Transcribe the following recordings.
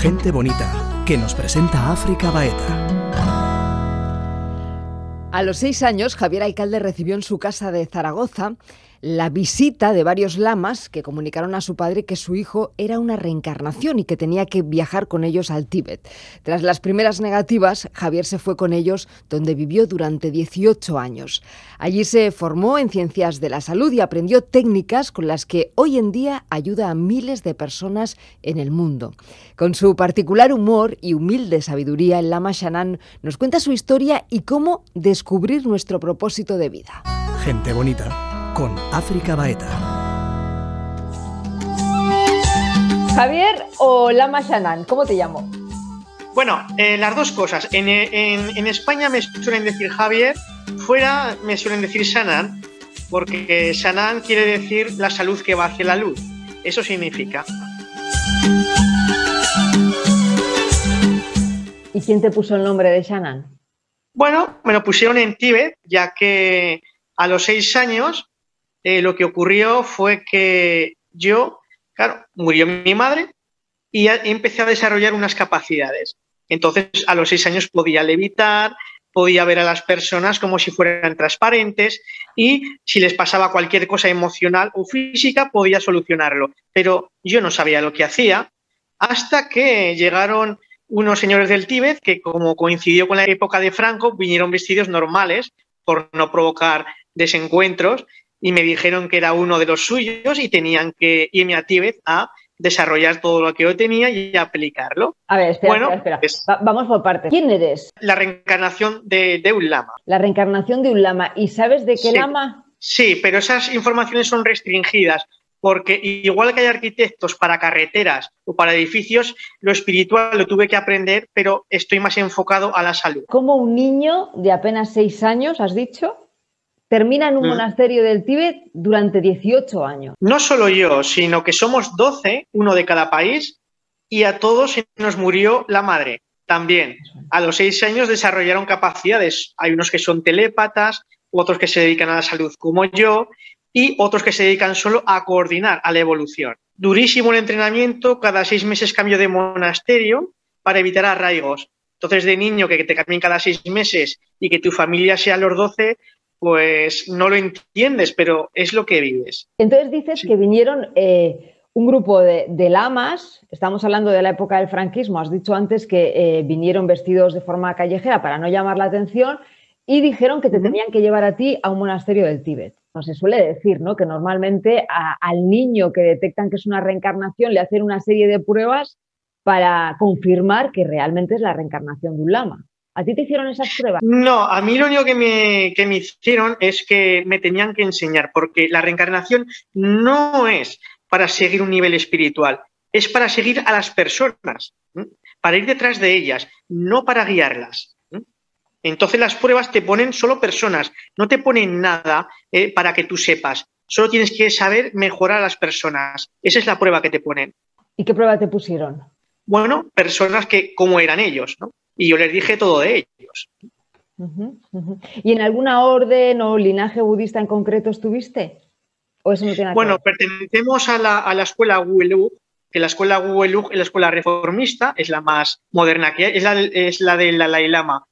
Gente bonita, que nos presenta África Baeta. A los seis años, Javier Alcalde recibió en su casa de Zaragoza la visita de varios lamas que comunicaron a su padre que su hijo era una reencarnación y que tenía que viajar con ellos al Tíbet. Tras las primeras negativas, Javier se fue con ellos, donde vivió durante 18 años. Allí se formó en ciencias de la salud y aprendió técnicas con las que hoy en día ayuda a miles de personas en el mundo. Con su particular humor y humilde sabiduría, el lama Shannon nos cuenta su historia y cómo descubrir nuestro propósito de vida. Gente bonita con África Baeta. Javier o Lama Shannon, ¿cómo te llamo? Bueno, eh, las dos cosas. En, España me suelen decir Javier, fuera me suelen decir Shannon, porque Shannon quiere decir la salud que va hacia la luz. Eso significa. ¿Y quién te puso el nombre de Shannon? Bueno, me lo pusieron en Tíbet, ya que a los seis años eh, lo que ocurrió fue que yo, claro, murió mi madre y empecé a desarrollar unas capacidades. Entonces, a los seis años podía levitar, podía ver a las personas como si fueran transparentes y si les pasaba cualquier cosa emocional o física, podía solucionarlo. Pero yo no sabía lo que hacía hasta que llegaron unos señores del Tíbet que, como coincidió con la época de Franco, vinieron vestidos normales por no provocar desencuentros y me dijeron que era uno de los suyos y tenían que irme a Tíbet a desarrollar todo lo que yo tenía y aplicarlo. A ver, espera, espera, vamos por partes. ¿Quién eres? La reencarnación de, un lama. La reencarnación de un lama. ¿Y sabes de qué lama? Sí, pero esas informaciones son restringidas porque igual que hay arquitectos para carreteras o para edificios, lo espiritual lo tuve que aprender, pero estoy más enfocado a la salud. ¿Cómo un niño de apenas seis años, has dicho? Termina en un mm. monasterio del Tíbet durante 18 años. No solo yo, sino que somos 12, uno de cada país, y a todos nos murió la madre. También, a los seis años desarrollaron capacidades. Hay unos que son telépatas, otros que se dedican a la salud como yo, y otros que se dedican solo a coordinar a la evolución. Durísimo el entrenamiento, cada seis meses cambio de monasterio para evitar arraigos. Entonces, de niño que te cambien cada seis meses y que tu familia sea los 12, pues no lo entiendes, pero es lo que vives. Entonces dices que vinieron eh, un grupo de, lamas, estamos hablando de la época del franquismo, has dicho antes que eh, vinieron vestidos de forma callejera para no llamar la atención y dijeron que te tenían que llevar a ti a un monasterio del Tíbet. No se suele decir, ¿no? Que normalmente al niño que detectan que es una reencarnación le hacen una serie de pruebas para confirmar que realmente es la reencarnación de un lama. ¿A ti te hicieron esas pruebas? No, a mí lo único que me, que me hicieron es que me tenían que enseñar, porque la reencarnación no es para seguir un nivel espiritual, es para seguir a las personas, para ir detrás de ellas, no para guiarlas. Entonces las pruebas te ponen solo personas, no te ponen nada eh, para que tú sepas. Solo tienes que saber mejorar a las personas. Esa es la prueba que te ponen. ¿Y qué prueba te pusieron? Bueno, personas que como eran ellos, ¿no? Y yo les dije todo de ellos. ¿Y en alguna orden o linaje budista en concreto estuviste? ¿O eso no tiene bueno, pertenecemos a la, a la escuela Wuelu, que la escuela Wuelu es la escuela reformista, es la más moderna que hay, es la, es la del Dalai Lama.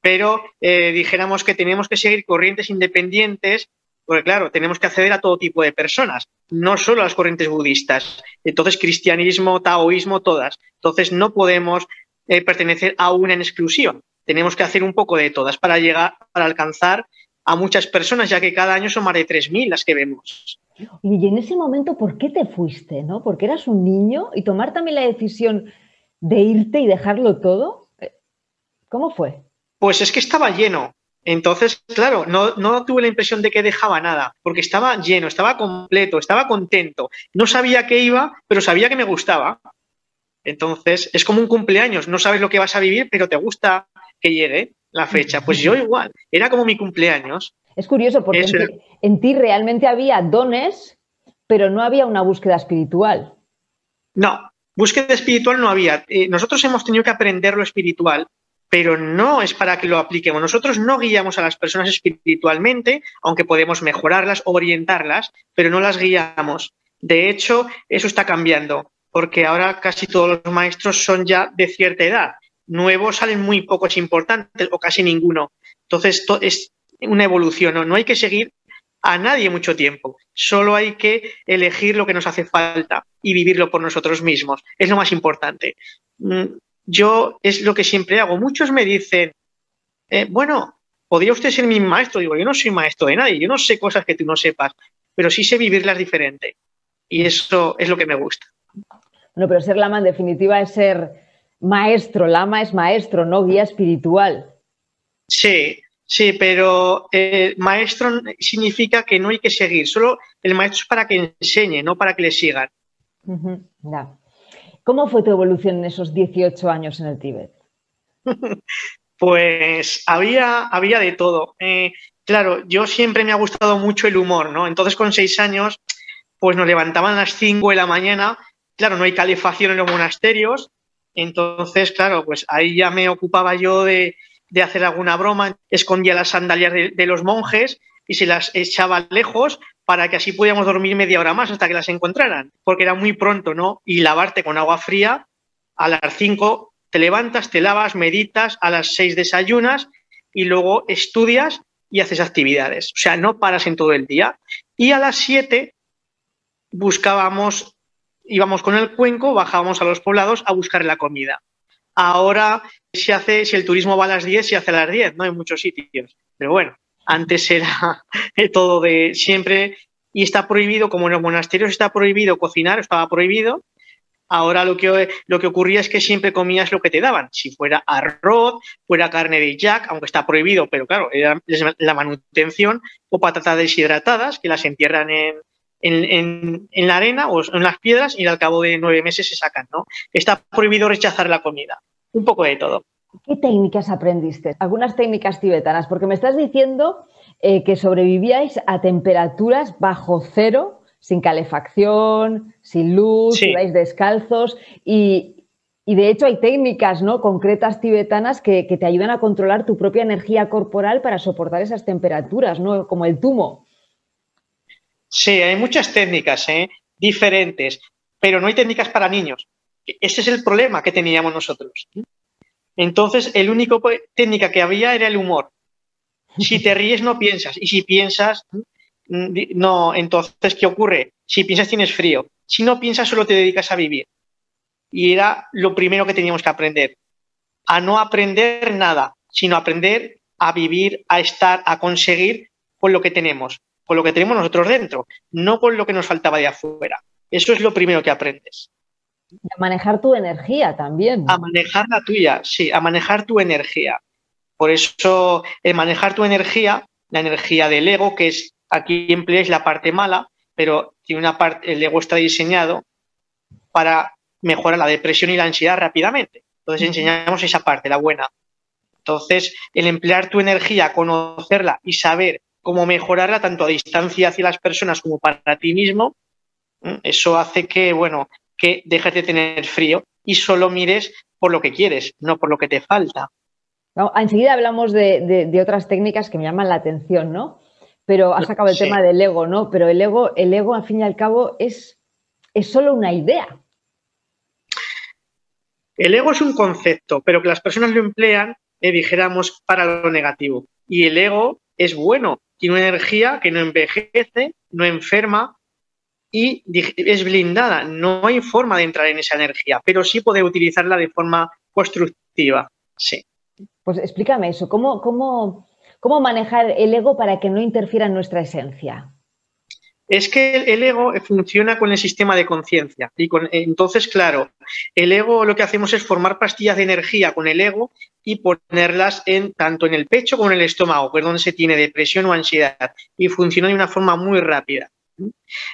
Pero eh, dijéramos que tenemos que seguir corrientes independientes, porque claro, tenemos que acceder a todo tipo de personas, no solo a las corrientes budistas. Entonces, cristianismo, taoísmo, todas. Entonces, no podemos eh, pertenecer a una en exclusión. Tenemos que hacer un poco de todas para llegar, para alcanzar a muchas personas, ya que cada año son más de 3.000 las que vemos. Y en ese momento, ¿por qué te fuiste? ¿no? Porque eras un niño y tomar también la decisión de irte y dejarlo todo. Eh, ¿Cómo fue? Pues es que estaba lleno. Entonces, claro, no, no, tuve la impresión de que dejaba nada, porque estaba lleno, estaba completo, estaba contento. No sabía qué iba, pero sabía que me gustaba. Entonces, es como un cumpleaños, no sabes lo que vas a vivir, pero te gusta que llegue la fecha. Pues yo igual, era como mi cumpleaños. Es curioso porque en ti, realmente había dones, pero no había una búsqueda espiritual. No, búsqueda espiritual no había. Eh, nosotros hemos tenido que aprender lo espiritual, pero no es para que lo apliquemos. Nosotros no guiamos a las personas espiritualmente, aunque podemos mejorarlas, orientarlas, pero no las guiamos. De hecho, eso está cambiando porque ahora casi todos los maestros son ya de cierta edad. Nuevos salen muy pocos importantes o casi ninguno. Entonces, esto es una evolución, ¿no? No hay que seguir a nadie mucho tiempo. Solo hay que elegir lo que nos hace falta y vivirlo por nosotros mismos. Es lo más importante. Mm, yo es lo que siempre hago. Muchos me dicen, eh, bueno, ¿podría usted ser mi maestro? Digo, yo no soy maestro de nadie, yo no sé cosas que tú no sepas, pero sí sé vivirlas diferente. Y eso es lo que me gusta. No, pero ser lama en definitiva es ser maestro. Lama es maestro, no guía espiritual. Sí, Sí, pero eh, maestro significa que no hay que seguir, solo el maestro es para que enseñe, no para que le sigan. ¿Cómo fue tu evolución en esos 18 años en el Tíbet? pues había, había de todo. Eh, claro, yo siempre me ha gustado mucho el humor, ¿no? Entonces con seis años, pues nos levantaban a las 5 de la mañana, claro, no hay calefacción en los monasterios, entonces, claro, pues ahí ya me ocupaba yo de, hacer alguna broma, escondía las sandalias de, los monjes y se las echaba lejos para que así pudiéramos dormir media hora más hasta que las encontraran, porque era muy pronto, ¿no? Y lavarte con agua fría, a las 5 te levantas, te lavas, meditas, a las 6 desayunas y luego estudias y haces actividades. O sea, no paras en todo el día. Y a las 7 buscábamos, íbamos con el cuenco, bajábamos a los poblados a buscar la comida. Ahora se hace, si el turismo va a las 10, se hace a las 10, ¿no? En muchos sitios. Pero bueno, antes era todo de siempre y está prohibido, como en los monasterios está prohibido cocinar, estaba prohibido. Ahora lo que, lo que ocurría es que siempre comías lo que te daban. Si fuera arroz, fuera carne de jack, aunque está prohibido, pero claro, era la manutención, o patatas deshidratadas que las entierran en, en, en, la arena o en las piedras y al cabo de nueve meses se sacan, ¿no? Está prohibido rechazar la comida. Un poco de todo. ¿Qué técnicas aprendiste? Algunas técnicas tibetanas, porque me estás diciendo eh, que sobrevivíais a temperaturas bajo cero, sin calefacción, sin luz, ibais descalzos y, de hecho hay técnicas ¿no? concretas tibetanas que, que, te ayudan a controlar tu propia energía corporal para soportar esas temperaturas, ¿no? como el tumo. Sí, hay muchas técnicas ¿eh? diferentes, pero no hay técnicas para niños. Ese es el problema que teníamos nosotros. Entonces, el único técnica que había era el humor. Si te ríes, no piensas. Y si piensas, no, entonces, ¿qué ocurre? Si piensas, tienes frío. Si no piensas, solo te dedicas a vivir. Y era lo primero que teníamos que aprender. A no aprender nada, sino aprender a vivir, a estar, a conseguir con lo que tenemos con lo que tenemos nosotros dentro, no con lo que nos faltaba de afuera. Eso es lo primero que aprendes. a manejar tu energía también. A manejar la tuya, sí, a manejar tu energía. Por eso, el manejar tu energía, la energía del ego, que es aquí empleáis la parte mala, pero tiene una parte, el ego está diseñado para mejorar la depresión y la ansiedad rápidamente. Entonces enseñamos esa parte, la buena. Entonces, el emplear tu energía, conocerla y saber cómo mejorarla tanto a distancia hacia las personas como para ti mismo, eso hace que, bueno, que dejes de tener frío y solo mires por lo que quieres, no por lo que te falta. enseguida hablamos de, otras técnicas que me llaman la atención, ¿no? Pero has sacado el tema del ego, ¿no? Pero el ego, el ego, al fin y al cabo, es, es solo una idea. El ego es un concepto, pero que las personas lo emplean, eh, dijéramos, para lo negativo. Y el ego es bueno, tiene una energía que no envejece, no enferma y es blindada. No hay forma de entrar en esa energía, pero sí puede utilizarla de forma constructiva. Sí. Pues explícame eso, ¿cómo, cómo, cómo manejar el ego para que no interfiera en nuestra esencia? Es que el ego funciona con el sistema de conciencia. Y entonces, claro, el ego lo que hacemos es formar pastillas de energía con el ego y ponerlas en, tanto en el pecho como en el estómago, que es donde se tiene depresión o ansiedad. Y funciona de una forma muy rápida.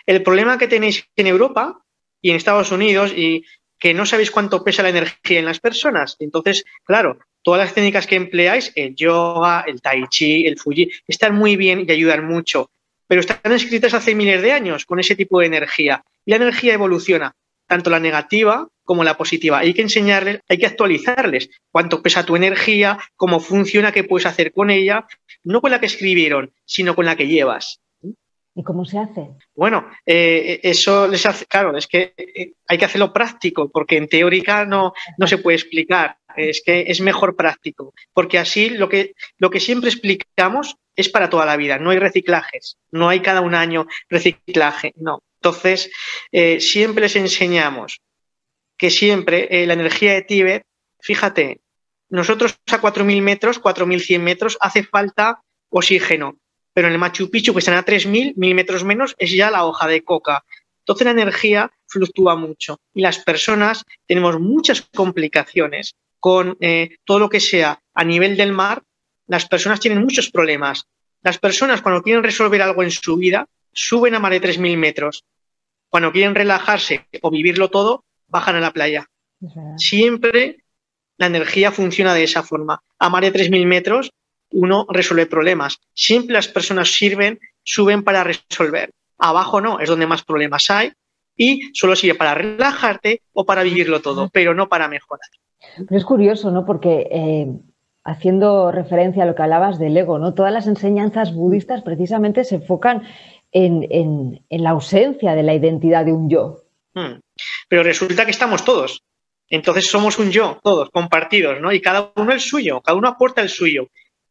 El problema que tenéis en Europa y en Estados Unidos y que no sabéis cuánto pesa la energía en las personas. Entonces, claro, todas las técnicas que empleáis, el yoga, el tai chi, el fuji, están muy bien y ayudan mucho pero están escritas hace miles de años con ese tipo de energía. Y la energía evoluciona, tanto la negativa como la positiva. Hay que enseñarles, hay que actualizarles cuánto pesa tu energía, cómo funciona, qué puedes hacer con ella, no con la que escribieron, sino con la que llevas. ¿Y cómo se hace? Bueno, eh, eso les hace, claro, es que eh, hay que hacerlo práctico, porque en teórica no, no se puede explicar. Es que es mejor práctico, porque así lo que, lo que siempre explicamos es para toda la vida, no hay reciclajes, no hay cada un año reciclaje, no. Entonces, eh, siempre les enseñamos que siempre la energía de Tíbet, fíjate, nosotros a 4.000 metros, 4.100 metros, hace falta oxígeno pero en el Machu Picchu, que están a 3.000 milímetros menos, es ya la hoja de coca. Entonces la energía fluctúa mucho y las personas tenemos muchas complicaciones con eh, todo lo que sea a nivel del mar. Las personas tienen muchos problemas. Las personas cuando quieren resolver algo en su vida suben a más de 3.000 metros. Cuando quieren relajarse o vivirlo todo, bajan a la playa. Siempre la energía funciona de esa forma. A más de 3.000 metros uno resuelve problemas. Siempre las personas sirven, suben para resolver. Abajo no, es donde más problemas hay y solo sirve para relajarte o para vivirlo todo, pero no para mejorar. Pero es curioso, ¿no? Porque eh, haciendo referencia a lo que hablabas del ego, ¿no? Todas las enseñanzas budistas precisamente se enfocan en, la ausencia de la identidad de un yo. Hmm. Pero resulta que estamos todos. Entonces somos un yo, todos, compartidos, ¿no? Y cada uno el suyo, cada uno aporta el suyo.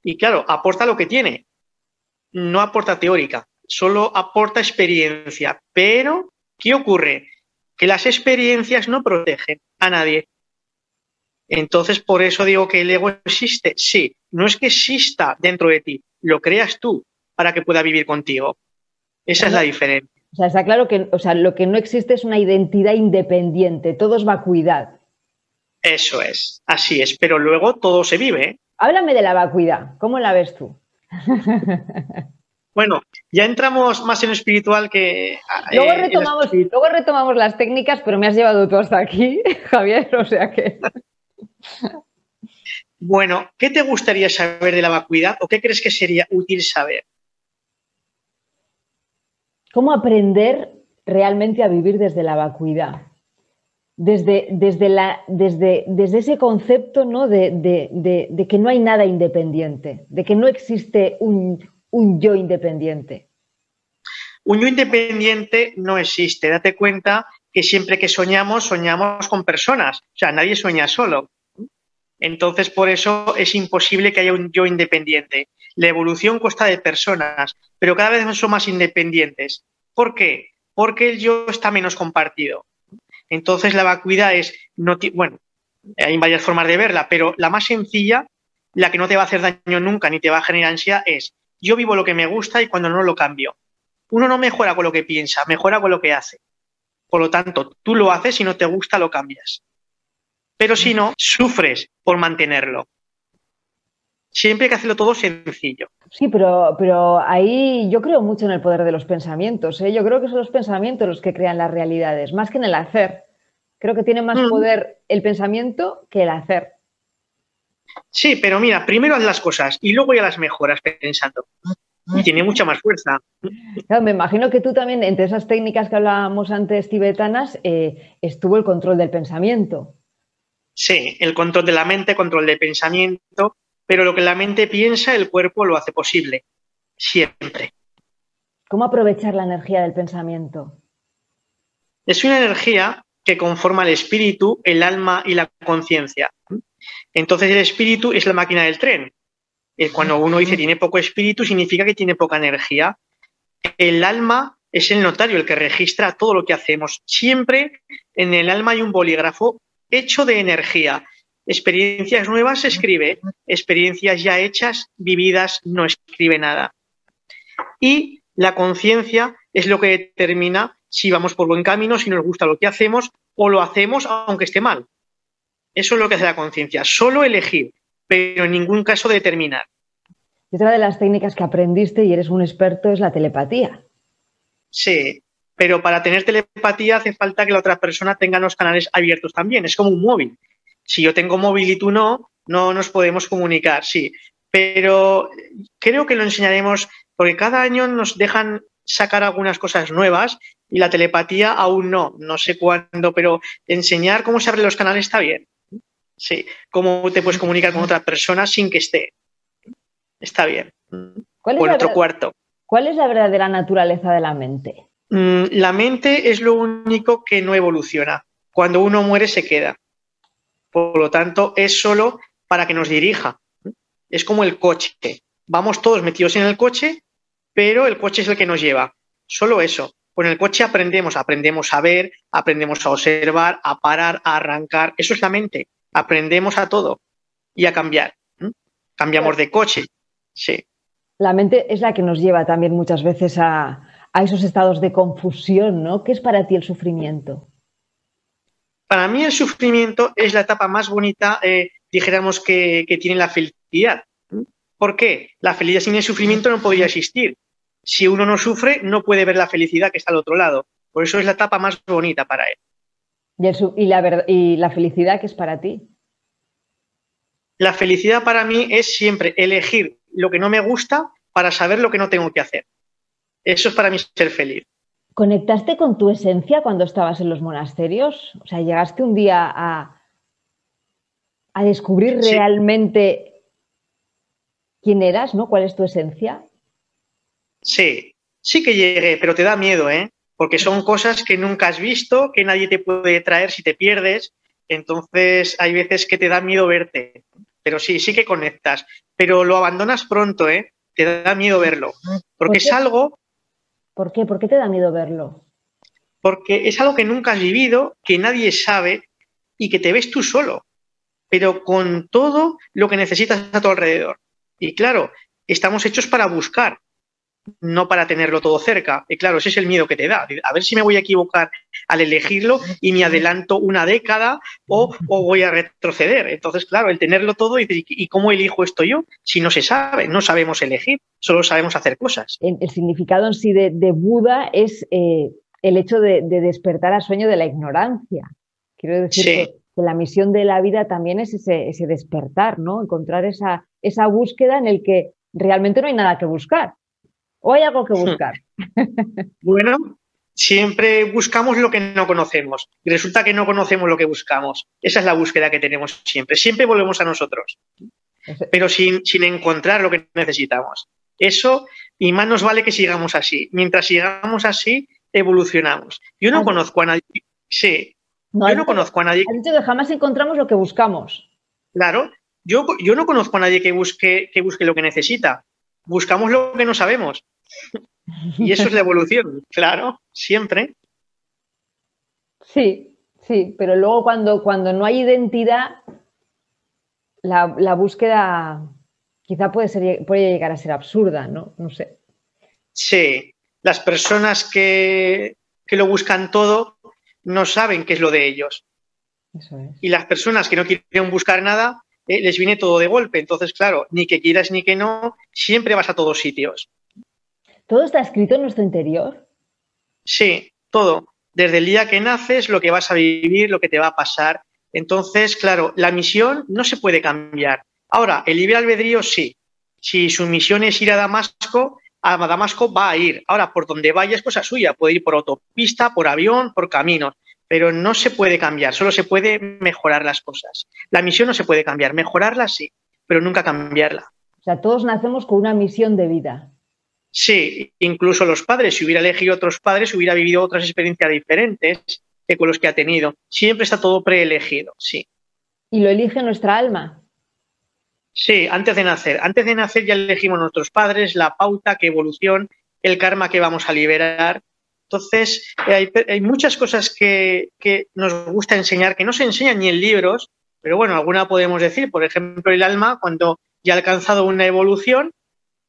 Y claro, aporta lo que tiene, no aporta teórica, solo aporta experiencia. Pero, ¿qué ocurre? Que las experiencias no protegen a nadie. Entonces, por eso digo que el ego existe. Sí, no es que exista dentro de ti, lo creas tú para que pueda vivir contigo. Esa es la diferencia. O sea, está claro que o sea, lo que no existe es una identidad independiente, todo es vacuidad. Eso es, así es, pero luego todo se vive. ¿eh? Háblame de la vacuidad, ¿cómo la ves tú? Bueno, ya entramos más en espiritual que... Eh, luego, retomamos, luego retomamos las técnicas, pero me has llevado tú hasta aquí, Javier, o sea que... Bueno, ¿qué te gustaría saber de la vacuidad o qué crees que sería útil saber? ¿Cómo aprender realmente a vivir desde la vacuidad? Desde, desde, la, desde, desde ese concepto ¿no? De, que no hay nada independiente, de que no existe un, yo independiente. Un yo independiente no existe. Date cuenta que siempre que soñamos, soñamos con personas. O sea, nadie sueña solo. Entonces, por eso es imposible que haya un yo independiente. La evolución consta de personas, pero cada vez son más independientes. ¿Por qué? Porque el yo está menos compartido. Entonces la vacuidad es, no bueno, hay varias formas de verla, pero la más sencilla, la que no te va a hacer daño nunca ni te va a generar ansiedad es, yo vivo lo que me gusta y cuando no lo cambio. Uno no mejora con lo que piensa, mejora con lo que hace. Por lo tanto, tú lo haces y no te gusta, lo cambias. Pero si no, sufres por mantenerlo. Siempre hay que hacerlo todo sencillo. Sí, pero, pero ahí yo creo mucho en el poder de los pensamientos. ¿eh? Yo creo que son los pensamientos los que crean las realidades, más que en el hacer. Creo que tiene más mm. poder el pensamiento que el hacer. Sí, pero mira, primero haz las cosas y luego ya las mejoras pensando. Y tiene mucha más fuerza. me imagino que tú también, entre esas técnicas que hablábamos antes tibetanas, eh, estuvo el control del pensamiento. Sí, el control de la mente, control del pensamiento pero lo que la mente piensa, el cuerpo lo hace posible, siempre. ¿Cómo aprovechar la energía del pensamiento? Es una energía que conforma el espíritu, el alma y la conciencia. Entonces el espíritu es la máquina del tren. Eh, cuando uno dice tiene poco espíritu, significa que tiene poca energía. El alma es el notario, el que registra todo lo que hacemos. Siempre en el alma hay un bolígrafo hecho de energía Experiencias nuevas se escribe, experiencias ya hechas, vividas, no escribe nada. Y la conciencia es lo que determina si vamos por buen camino, si nos gusta lo que hacemos o lo hacemos aunque esté mal. Eso es lo que hace la conciencia, solo elegir, pero en ningún caso determinar. otra de las técnicas que aprendiste y eres un experto es la telepatía. Sí, pero para tener telepatía hace falta que la otra persona tenga los canales abiertos también. Es como un móvil si yo tengo móvil y tú no, no nos podemos comunicar, sí. Pero creo que lo enseñaremos porque cada año nos dejan sacar algunas cosas nuevas y la telepatía aún no, no sé cuándo, pero enseñar cómo se abren los canales está bien. Sí, cómo te puedes comunicar con otra persona sin que esté. Está bien. ¿Cuál en otro cuarto. ¿Cuál es la verdadera naturaleza de la mente? Mm, la mente es lo único que no evoluciona. Cuando uno muere se queda. Por lo tanto, es solo para que nos dirija. Es como el coche. Vamos todos metidos en el coche, pero el coche es el que nos lleva. Solo eso. Con el coche aprendemos, aprendemos a ver, aprendemos a observar, a parar, a arrancar. Eso es la mente. Aprendemos a todo y a cambiar. Cambiamos de coche. Sí. La mente es la que nos lleva también muchas veces a, esos estados de confusión, ¿no? ¿Qué es para ti el sufrimiento? Para mí el sufrimiento es la etapa más bonita, eh, dijéramos, que, que, tiene la felicidad. ¿Por qué? La felicidad sin el sufrimiento no podría existir. Si uno no sufre, no puede ver la felicidad que está al otro lado. Por eso es la etapa más bonita para él. ¿Y, la, y la felicidad que es para ti? La felicidad para mí es siempre elegir lo que no me gusta para saber lo que no tengo que hacer. Eso es para mí ser feliz. ¿Conectaste con tu esencia cuando estabas en los monasterios? O sea, llegaste un día a, a descubrir realmente quién eras, ¿no? ¿Cuál es tu esencia? Sí, sí que llegué, pero te da miedo, ¿eh? Porque son cosas que nunca has visto, que nadie te puede traer si te pierdes. Entonces hay veces que te da miedo verte. Pero sí, sí que conectas. Pero lo abandonas pronto, ¿eh? Te da miedo verlo. Porque es algo. ¿Por qué? ¿Por qué te da miedo verlo? Porque es algo que nunca has vivido, que nadie sabe y que te ves tú solo. Pero con todo lo que necesitas a tu alrededor. Y claro, estamos hechos para buscar no para tenerlo todo cerca. Y claro, ese es el miedo que te da. A ver si me voy a equivocar al elegirlo y me adelanto una década o, voy a retroceder. Entonces, claro, el tenerlo todo y, y cómo elijo esto yo, si no se sabe, no sabemos elegir, solo sabemos hacer cosas. El, significado en sí de, Buda es eh, el hecho de, despertar al sueño de la ignorancia. Quiero decir que, la misión de la vida también es ese, ese despertar, ¿no? Encontrar esa, esa búsqueda en el que realmente no hay nada que buscar ¿O hay algo que buscar? bueno, siempre buscamos lo que no conocemos y resulta que no conocemos lo que buscamos. Esa es la búsqueda que tenemos siempre. Siempre volvemos a nosotros, pero sin, sin encontrar lo que necesitamos. Eso, y más nos vale que sigamos así. Mientras sigamos así, evolucionamos. Yo no conozco a nadie. Sí. yo no conozco a nadie. Has dicho que jamás encontramos lo que buscamos. Claro. Yo, yo no conozco a nadie que busque, que busque lo que necesita buscamos lo que no sabemos. Y eso es la evolución, claro, siempre. Sí, sí, pero luego cuando, cuando no hay identidad, la, búsqueda quizá puede, ser, puede llegar a ser absurda, ¿no? No sé. Sí, las personas que, que lo buscan todo no saben qué es lo de ellos. Eso es. Y las personas que no quieren buscar nada eh, les viene todo de golpe. Entonces, claro, ni que quieras ni que no, siempre vas a todos sitios. ¿Todo está escrito en nuestro interior? Sí, todo. Desde el día que naces, lo que vas a vivir, lo que te va a pasar. Entonces, claro, la misión no se puede cambiar. Ahora, el libre albedrío sí. Si su misión es ir a Damasco, a Damasco va a ir. Ahora, por donde vaya es cosa suya. Puede ir por autopista, por avión, por caminos pero no se puede cambiar, solo se puede mejorar las cosas. La misión no se puede cambiar, mejorarla sí, pero nunca cambiarla. O sea, todos nacemos con una misión de vida. Sí, incluso los padres, si hubiera elegido otros padres, hubiera vivido otras experiencias diferentes que con los que ha tenido. Siempre está todo preelegido, sí. ¿Y lo elige nuestra alma? Sí, antes de nacer. Antes de nacer ya elegimos nuestros padres, la pauta, qué evolución, el karma que vamos a liberar entonces, hay, muchas cosas que, nos gusta enseñar, que no se enseñan ni en libros, pero bueno, alguna podemos decir. Por ejemplo, el alma, cuando ya ha alcanzado una evolución,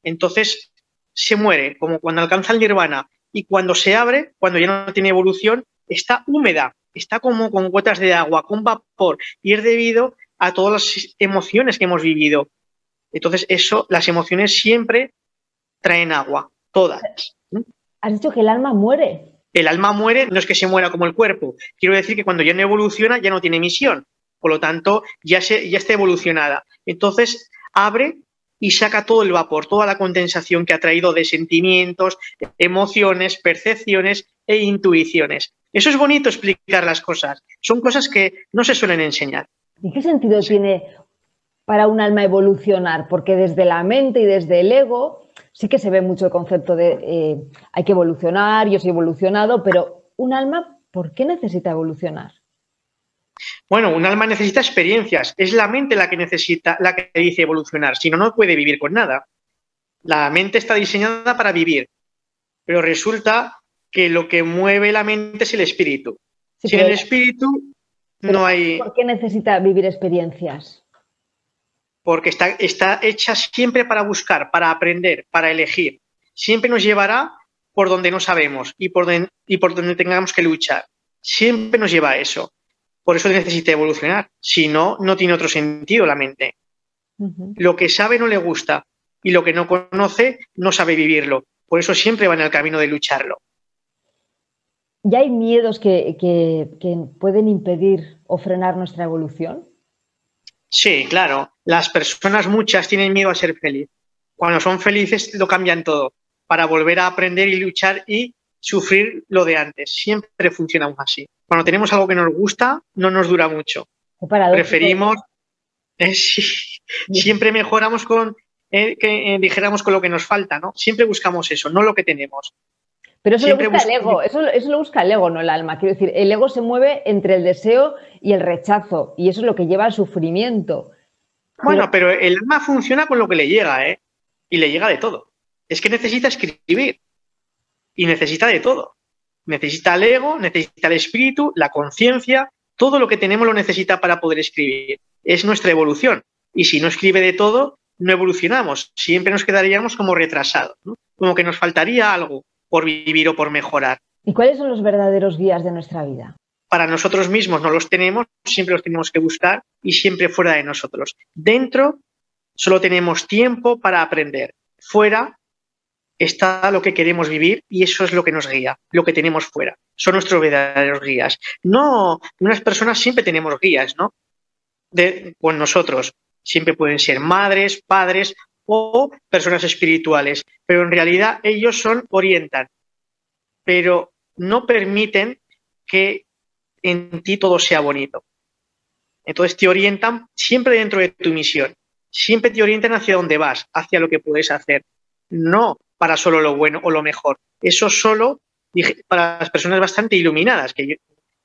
entonces se muere, como cuando alcanza el nirvana. Y cuando se abre, cuando ya no tiene evolución, está húmeda, está como con gotas de agua, con vapor, y es debido a todas las emociones que hemos vivido. Entonces, eso, las emociones siempre traen agua, todas. Has dicho que el alma muere. El alma muere, no es que se muera como el cuerpo. Quiero decir que cuando ya no evoluciona, ya no tiene misión. Por lo tanto, ya, se, ya está evolucionada. Entonces, abre y saca todo el vapor, toda la condensación que ha traído de sentimientos, emociones, percepciones e intuiciones. Eso es bonito explicar las cosas. Son cosas que no se suelen enseñar. ¿Y qué sentido tiene para un alma evolucionar? Porque desde la mente y desde el ego sí que se ve mucho el concepto de eh, hay que evolucionar, yo soy evolucionado, pero un alma, ¿por qué necesita evolucionar? Bueno, un alma necesita experiencias. Es la mente la que necesita, la que dice evolucionar. Si no, no puede vivir con nada. La mente está diseñada para vivir. Pero resulta que lo que mueve la mente es el espíritu. Sin el espíritu no hay. ¿Por qué necesita vivir experiencias? Porque está, está hecha siempre para buscar, para aprender, para elegir. Siempre nos llevará por donde no sabemos y por, y por donde tengamos que luchar. Siempre nos lleva a eso. Por eso necesita evolucionar. Si no, no tiene otro sentido la mente. Lo que sabe no le gusta y lo que no conoce no sabe vivirlo. Por eso siempre va en el camino de lucharlo. ¿Ya hay miedos que, pueden impedir o frenar nuestra evolución? Sí, claro. Las personas muchas tienen miedo a ser feliz. Cuando son felices lo cambian todo para volver a aprender y luchar y sufrir lo de antes. Siempre funciona así cuando tenemos algo que nos gusta, no nos dura mucho. Preferimos, eh, siempre mejoramos con, eh, que eh, dijéramos con lo que nos falta, ¿no? Siempre buscamos eso, no lo que tenemos. Pero eso lo busca el ego, eso, lo busca el ego, no el alma. Quiero decir, el ego se mueve entre el deseo y el rechazo, y eso es lo que lleva al sufrimiento. Bueno, pero el alma funciona con lo que le llega, ¿eh? Y le llega de todo. Es que necesita escribir y necesita de todo. Necesita el ego, necesita el espíritu, la conciencia, todo lo que tenemos lo necesita para poder escribir. Es nuestra evolución. Y si no escribe de todo, no evolucionamos. Siempre nos quedaríamos como retrasados, como que nos faltaría algo por vivir o por mejorar. ¿Y cuáles son los verdaderos guías de nuestra vida? Para nosotros mismos no los tenemos, siempre los tenemos que buscar y siempre fuera de nosotros. Dentro solo tenemos tiempo para aprender. Fuera está lo que queremos vivir y eso es lo que nos guía, lo que tenemos fuera. Son nuestros verdaderos guías. No, unas personas siempre tenemos guías, ¿no? De, con nosotros. Siempre pueden ser madres, padres o personas espirituales, pero en realidad ellos son, orientan, pero no permiten que en ti todo sea bonito. Entonces te orientan siempre dentro de tu misión, siempre te orientan hacia dónde vas, hacia lo que puedes hacer. No para solo lo bueno o lo mejor. Eso solo para las personas bastante iluminadas, que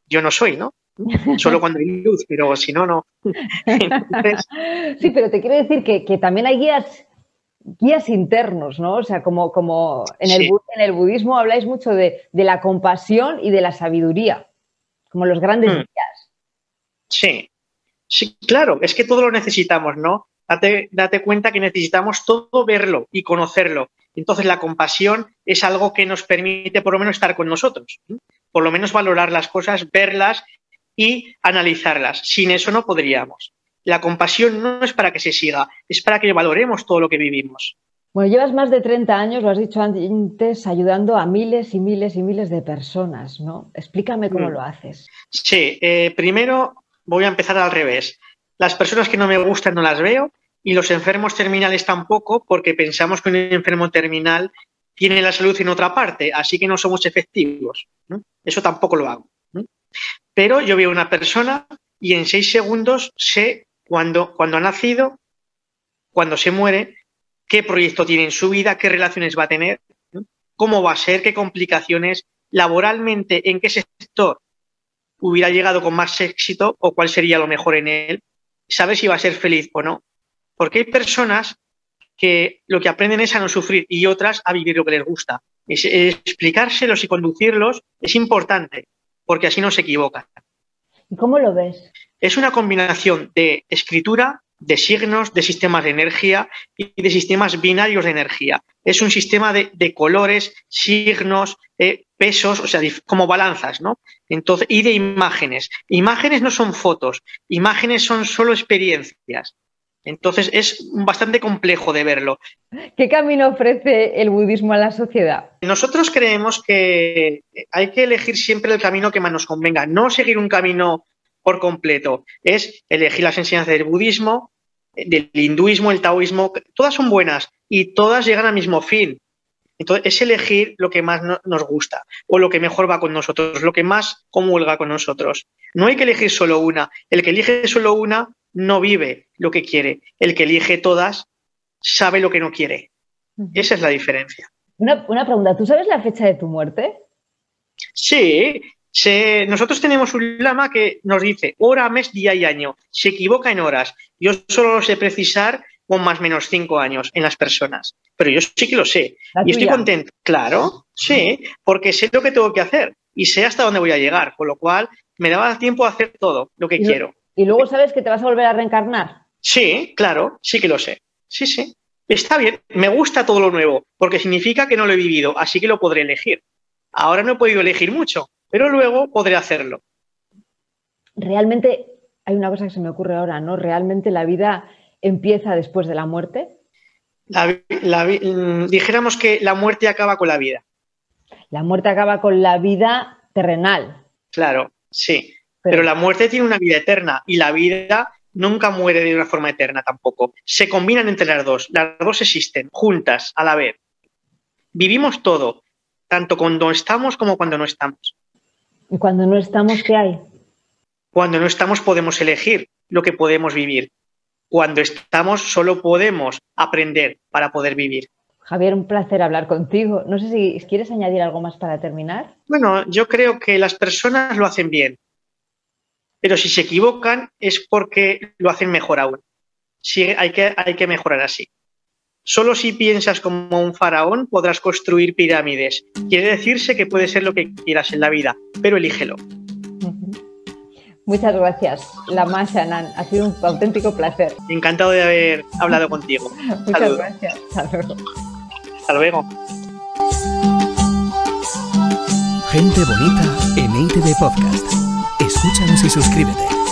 yo, no soy, ¿no? Solo cuando hay luz, pero si no, no. Sí, pero te quiero decir que, también hay guías, guías internos, ¿no? O sea, como, como en, el, en el budismo habláis mucho de, la compasión y de la sabiduría, como los grandes mm. guías. Sí, sí, claro, es que todo lo necesitamos, ¿no? Date, date cuenta que necesitamos todo verlo y conocerlo. Entonces la compasión es algo que nos permite por lo menos estar con nosotros, por lo menos valorar las cosas, verlas y analizarlas. Sin eso no podríamos. La compasión no es para que se siga, es para que valoremos todo lo que vivimos. Bueno, llevas más de 30 años, lo has dicho antes, ayudando a miles y miles y miles de personas, ¿no? Explícame cómo mm. lo haces. Sí, eh, primero voy a empezar al revés. Las personas que no me gustan no las veo y los enfermos terminales tampoco, porque pensamos que un enfermo terminal tiene la salud en otra parte, así que no somos efectivos. Eso tampoco lo hago. Pero yo veo una persona y en seis segundos sé cuándo, ha nacido, cuando se muere, qué proyecto tiene en su vida, qué relaciones va a tener, cómo va a ser, qué complicaciones, laboralmente, en qué sector hubiera llegado con más éxito o cuál sería lo mejor en él, sabe si va a ser feliz o no. Porque hay personas que lo que aprenden es a no sufrir y otras a vivir lo que les gusta. explicárselos y conducirlos es importante, porque así no se equivocan. ¿Y cómo lo ves? Es una combinación de escritura, de signos, de sistemas de energía y de sistemas binarios de energía. Es un sistema de, colores, signos, eh, pesos, o sea, como balanzas, ¿no? Entonces, y de imágenes. Imágenes no son fotos, imágenes son solo experiencias. Entonces es bastante complejo de verlo. ¿Qué camino ofrece el budismo a la sociedad? Nosotros creemos que hay que elegir siempre el camino que más nos convenga, no seguir un camino por completo. Es elegir las enseñanzas del budismo, del hinduismo, el taoísmo, todas son buenas y todas llegan al mismo fin. Entonces, es elegir lo que más nos gusta o lo que mejor va con nosotros, lo que más comulga con nosotros. No hay que elegir solo una. El que elige solo una no vive lo que quiere. El que elige todas sabe lo que no quiere. Esa es la diferencia. Una, pregunta, ¿tú sabes la fecha de tu muerte? Sí, nosotros tenemos un lama que nos dice hora, mes, día y año. Se equivoca en horas. Yo solo lo sé precisar con más o menos cinco años en las personas. Pero yo sí que lo sé. y estoy contento. Claro, sí, porque sé lo que tengo que hacer y sé hasta dónde voy a llegar. Con lo cual, me daba tiempo a hacer todo lo que quiero. ¿Y luego sabes que te vas a volver a reencarnar? Sí, claro, sí que lo sé. Sí, sí. Está bien, me gusta todo lo nuevo, porque significa que no lo he vivido, así que lo podré elegir. Ahora no he podido elegir mucho, pero luego podré hacerlo. Realmente, hay una cosa que se me ocurre ahora, ¿no? ¿Realmente la vida empieza después de la muerte? Mm, dijéramos que la muerte acaba con la vida. La muerte acaba con la vida terrenal. Claro, sí. Pero, la muerte tiene una vida eterna y la vida nunca muere de una forma eterna tampoco. Se combinan entre las dos. Las dos existen juntas a la vez. Vivimos todo, tanto cuando estamos como cuando no estamos. ¿Y cuando no estamos qué hay? Cuando no estamos podemos elegir lo que podemos vivir. Cuando estamos solo podemos aprender para poder vivir. Javier, un placer hablar contigo. No sé si quieres añadir algo más para terminar. Bueno, yo creo que las personas lo hacen bien pero si se equivocan es porque lo hacen mejor aún. Sí, hay que, hay que mejorar así. Solo si piensas como un faraón podrás construir pirámides. Quiere decirse que puede ser lo que quieras en la vida, pero elígelo. Muchas gracias, Lama Shanan. Ha sido un auténtico placer. Encantado de haber hablado contigo. Muchas gracias. Hasta luego. Hasta luego. Gente bonita en ITV Podcast. Escúchanos y suscríbete.